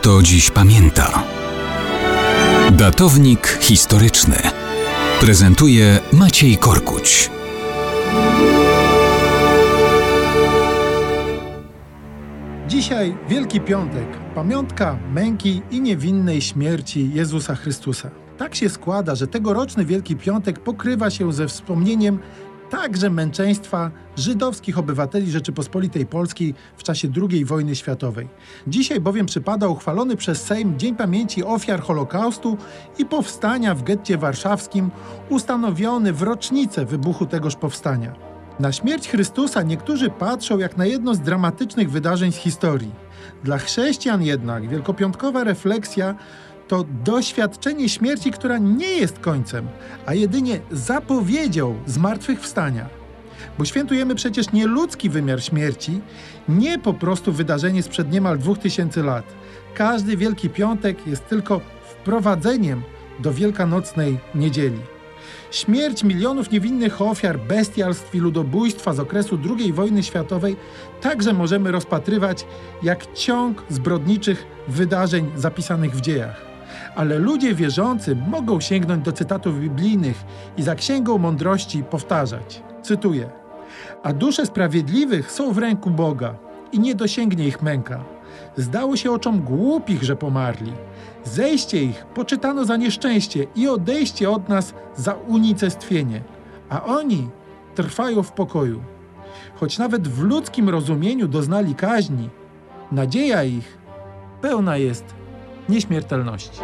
kto dziś pamięta. Datownik historyczny prezentuje Maciej Korkuć. Dzisiaj Wielki Piątek, pamiątka męki i niewinnej śmierci Jezusa Chrystusa. Tak się składa, że tegoroczny Wielki Piątek pokrywa się ze wspomnieniem także męczeństwa żydowskich obywateli Rzeczypospolitej Polskiej w czasie II wojny światowej. Dzisiaj bowiem przypada uchwalony przez Sejm Dzień Pamięci Ofiar Holokaustu i powstania w getcie warszawskim, ustanowiony w rocznicę wybuchu tegoż powstania. Na śmierć Chrystusa niektórzy patrzą jak na jedno z dramatycznych wydarzeń z historii. Dla chrześcijan jednak wielkopiątkowa refleksja to doświadczenie śmierci, która nie jest końcem, a jedynie zapowiedzią zmartwychwstania. Bo świętujemy przecież nie ludzki wymiar śmierci, nie po prostu wydarzenie sprzed niemal 2000 lat. Każdy Wielki Piątek jest tylko wprowadzeniem do wielkanocnej niedzieli. Śmierć milionów niewinnych ofiar bestialstw i ludobójstwa z okresu II wojny światowej także możemy rozpatrywać jak ciąg zbrodniczych wydarzeń zapisanych w dziejach. Ale ludzie wierzący mogą sięgnąć do cytatów biblijnych i za księgą mądrości powtarzać. Cytuję: A dusze sprawiedliwych są w ręku Boga i nie dosięgnie ich męka. Zdało się oczom głupich, że pomarli. Zejście ich poczytano za nieszczęście i odejście od nas za unicestwienie, a oni trwają w pokoju. Choć nawet w ludzkim rozumieniu doznali kaźni, nadzieja ich pełna jest nieśmiertelności.